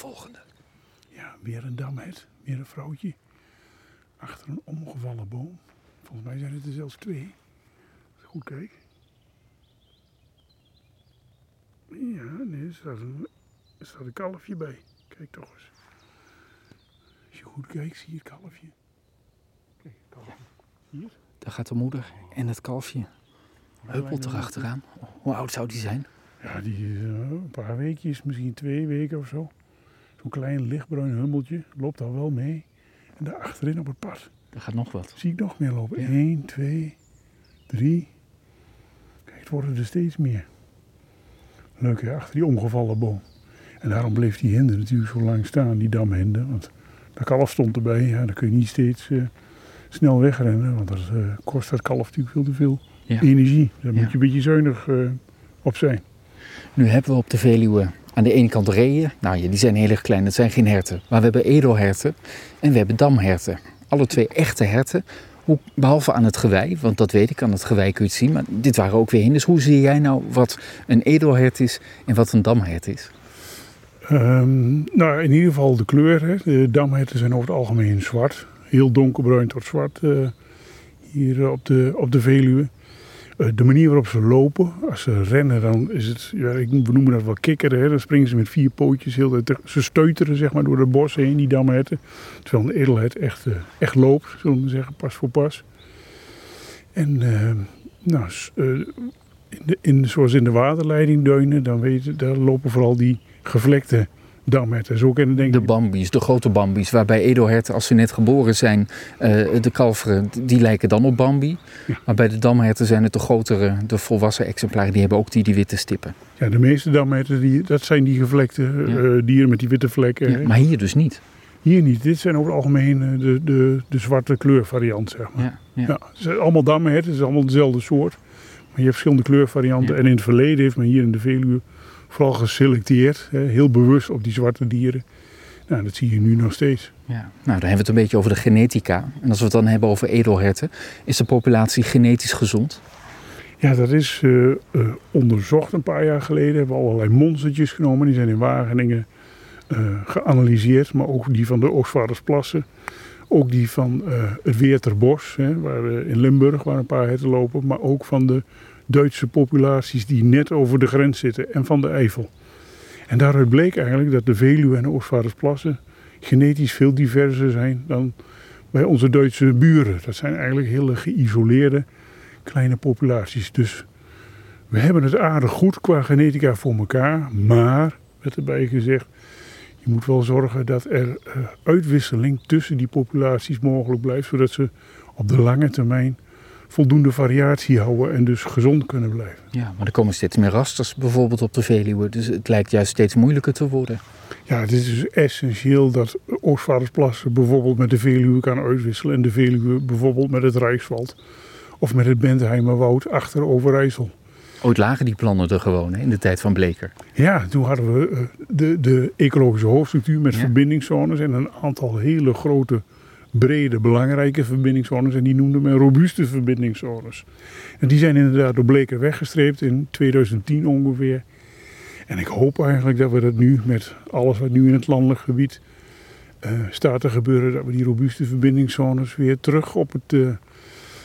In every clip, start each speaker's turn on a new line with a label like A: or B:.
A: volgende.
B: Ja, weer een damhet. Weer een vrouwtje. Achter een omgevallen boom. Volgens mij zijn het er zelfs twee. Als ik goed kijk. Ja, nee, er staat een, er staat een kalfje bij. Kijk toch eens. Als je goed kijkt, zie je het kalfje. Kijk, het kalfje. Hier.
A: Daar gaat de moeder en het kalfje. Huppelt erachteraan. Hoe oud zou die zijn?
B: Ja, die is eh, een paar weekjes, misschien twee weken of zo. Zo'n klein lichtbruin hummeltje loopt al wel mee. En daar achterin op het pad
A: Er gaat nog wat.
B: zie ik nog meer lopen.
A: Ja.
B: 1, 2, 3. Kijk, het worden er steeds meer. Leuk hè, achter die omgevallen boom. En daarom bleef die hinde natuurlijk zo lang staan, die damhinde. Want dat kalf stond erbij. Ja, dan kun je niet steeds eh, snel wegrennen. Want dat eh, kost dat kalf natuurlijk veel te veel
A: Ja.
B: energie. Daar
A: Ja.
B: moet je een beetje zuinig eh, op zijn.
A: Nu hebben we op de Veluwe aan de ene kant reeën. Nou ja, die zijn heel erg klein, dat zijn geen herten. Maar we hebben edelherten en we hebben damherten. Alle twee echte herten. Behalve aan het gewei, want dat weet ik, aan het gewei kun je het zien. Maar dit waren ook weer hinders. Hoe zie jij nou wat een edelhert is en wat een damhert is?
B: Ehm, nou, in ieder geval de kleur. De damherten zijn over het algemeen zwart. Heel donkerbruin tot zwart eh, hier op de, op de Veluwe. Eh, de manier waarop ze lopen, als ze rennen, dan is het, ja, we noemen dat wel kikkeren. Hè. Dan springen ze met vier pootjes. Heel, ze steuteren zeg maar, door de bos heen, die damherten. Terwijl een edelhert echt, eh, echt loopt, zullen we zeggen, pas voor pas. En eh, nou, in de, in, zoals in de waterleidingdeunen, dan weet je, daar lopen vooral die gevlekte damherten. Zo
A: De bambies, de grote bambies, waarbij edelherten als ze net geboren zijn, eh, de kalveren, die lijken dan op bambi.
B: Ja.
A: Maar bij de damherten zijn het de grotere, de volwassen exemplaren, die hebben ook die, die witte stippen.
B: Ja, de meeste damherten, die, dat zijn die gevlekte
A: Ja.
B: eh, dieren met die witte vlekken.
A: Ja, maar hier dus niet.
B: Hier niet. Dit zijn over het algemeen eh, de, de, de zwarte kleurvariant, zeg maar.
A: Ja, ja.
B: Ja, allemaal damherten, het is allemaal dezelfde soort. Maar je hebt verschillende kleurvarianten. En in het verleden heeft men hier in de Veluwe vooral geselecteerd. Hè, heel bewust op die zwarte dieren. Nou, dat zie je nu nog steeds.
A: Ja. Nou, dan hebben we het een beetje over de genetica. En als we het dan hebben over edelherten, is de populatie genetisch gezond?
B: Ja, dat is eh, eh, onderzocht een paar jaar geleden. Hebben we allerlei monstertjes genomen. Die zijn in Wageningen eh, geanalyseerd. Maar ook die van de Oostvaardersplassen. Ook die van het Weerterbos, hè, waar, in Limburg, waar een paar herten lopen. Maar ook van de Duitse populaties die net over de grens zitten. En van de Eifel. En daaruit bleek eigenlijk dat de Veluwe en de Oostvaardersplassen genetisch veel diverser zijn dan bij onze Duitse buren. Dat zijn eigenlijk hele geïsoleerde kleine populaties. Dus we hebben het aardig goed qua genetica voor elkaar. Maar, werd erbij gezegd, je moet wel zorgen dat er eh, uitwisseling tussen die populaties mogelijk blijft. Zodat ze op de lange termijn voldoende variatie houden en dus gezond kunnen blijven.
A: Ja, maar er komen steeds meer rasters bijvoorbeeld op de Veluwe. Dus het lijkt juist steeds moeilijker te worden.
B: Ja, het is dus essentieel dat Oostvaardersplassen bijvoorbeeld met de Veluwe kan uitwisselen. En de Veluwe bijvoorbeeld met het Rijkswald. Of met het Bentheimerwoud achter Overijssel.
A: Ooit lagen die plannen er gewoon hè, in de tijd van Bleker.
B: Ja, toen hadden we eh, de, de ecologische hoofdstructuur met
A: Ja.
B: verbindingszones en een aantal hele grote, brede, belangrijke verbindingszones. En die noemden men robuuste verbindingszones. En die zijn inderdaad door Bleker weggestreept in 2010 ongeveer. En ik hoop eigenlijk dat we dat nu met alles wat nu in het landelijk gebied eh, staat te gebeuren, dat we die robuuste verbindingszones weer terug op het, eh,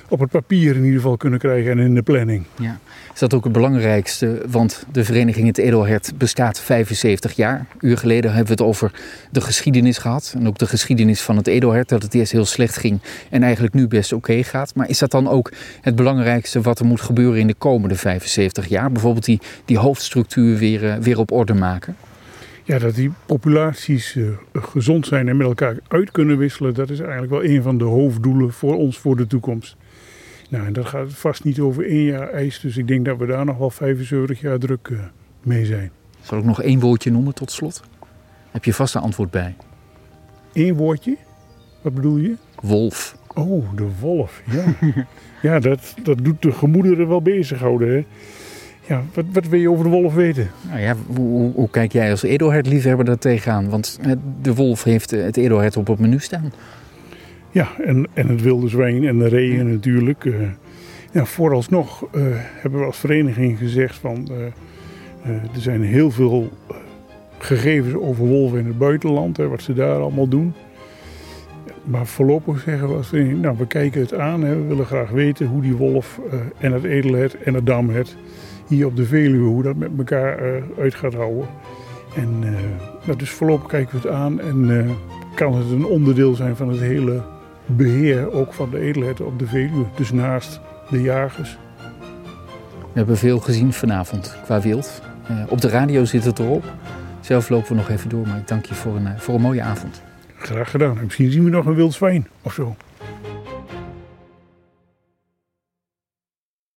B: op het papier in ieder geval kunnen krijgen en in de planning.
A: Ja. Is dat ook het belangrijkste? Want de vereniging Het Edelhert bestaat 75 jaar. Een uur geleden hebben we het over de geschiedenis gehad. En ook de geschiedenis van het Edelhert. Dat het eerst heel slecht ging en eigenlijk nu best oké gaat. Maar is dat dan ook het belangrijkste wat er moet gebeuren in de komende 75 jaar? Bijvoorbeeld die, die hoofdstructuur weer, eh, weer op orde maken?
B: Ja, dat die populaties eh, gezond zijn en met elkaar uit kunnen wisselen, dat is eigenlijk wel een van de hoofddoelen voor ons voor de toekomst. Nou, en dat gaat vast niet over één jaar ijs, dus ik denk dat we daar nog wel 75 jaar druk eh, mee zijn.
A: Zal ik nog één woordje noemen tot slot? Heb je vast een antwoord bij?
B: Eén woordje? Wat bedoel je?
A: Wolf.
B: Oh, de wolf, ja. ja, dat, dat doet de gemoederen wel bezighouden, hè. Ja, wat, wat wil je over de wolf weten?
A: Nou ja, hoe, hoe, kijk jij als edelhert-liefhebber daar tegenaan? Want eh, de wolf heeft eh, het edelhert op het menu staan.
B: Ja, en, en het wilde zwijn en de reeën natuurlijk. eh. ja, vooralsnog eh, hebben we als vereniging gezegd van... eh, er zijn heel veel gegevens over wolven in het buitenland, hè, wat ze daar allemaal doen. Maar voorlopig zeggen we als vereniging, nou we kijken het aan. Hè, we willen graag weten hoe die wolf uh, en het edelhert en het damhert hier op de Veluwe, hoe dat met elkaar uh, uit gaat houden. En uh, nou, dus voorlopig kijken we het aan en kan het een onderdeel zijn van het hele beheer ook van de edelherten op de Veluwe. Dus naast de jagers.
A: We hebben veel gezien vanavond qua wild. op de radio zit het erop. Zelf lopen we nog even door, maar ik dank je voor een, voor een mooie avond.
B: Graag gedaan. misschien zien we nog een wild zwijn of zo.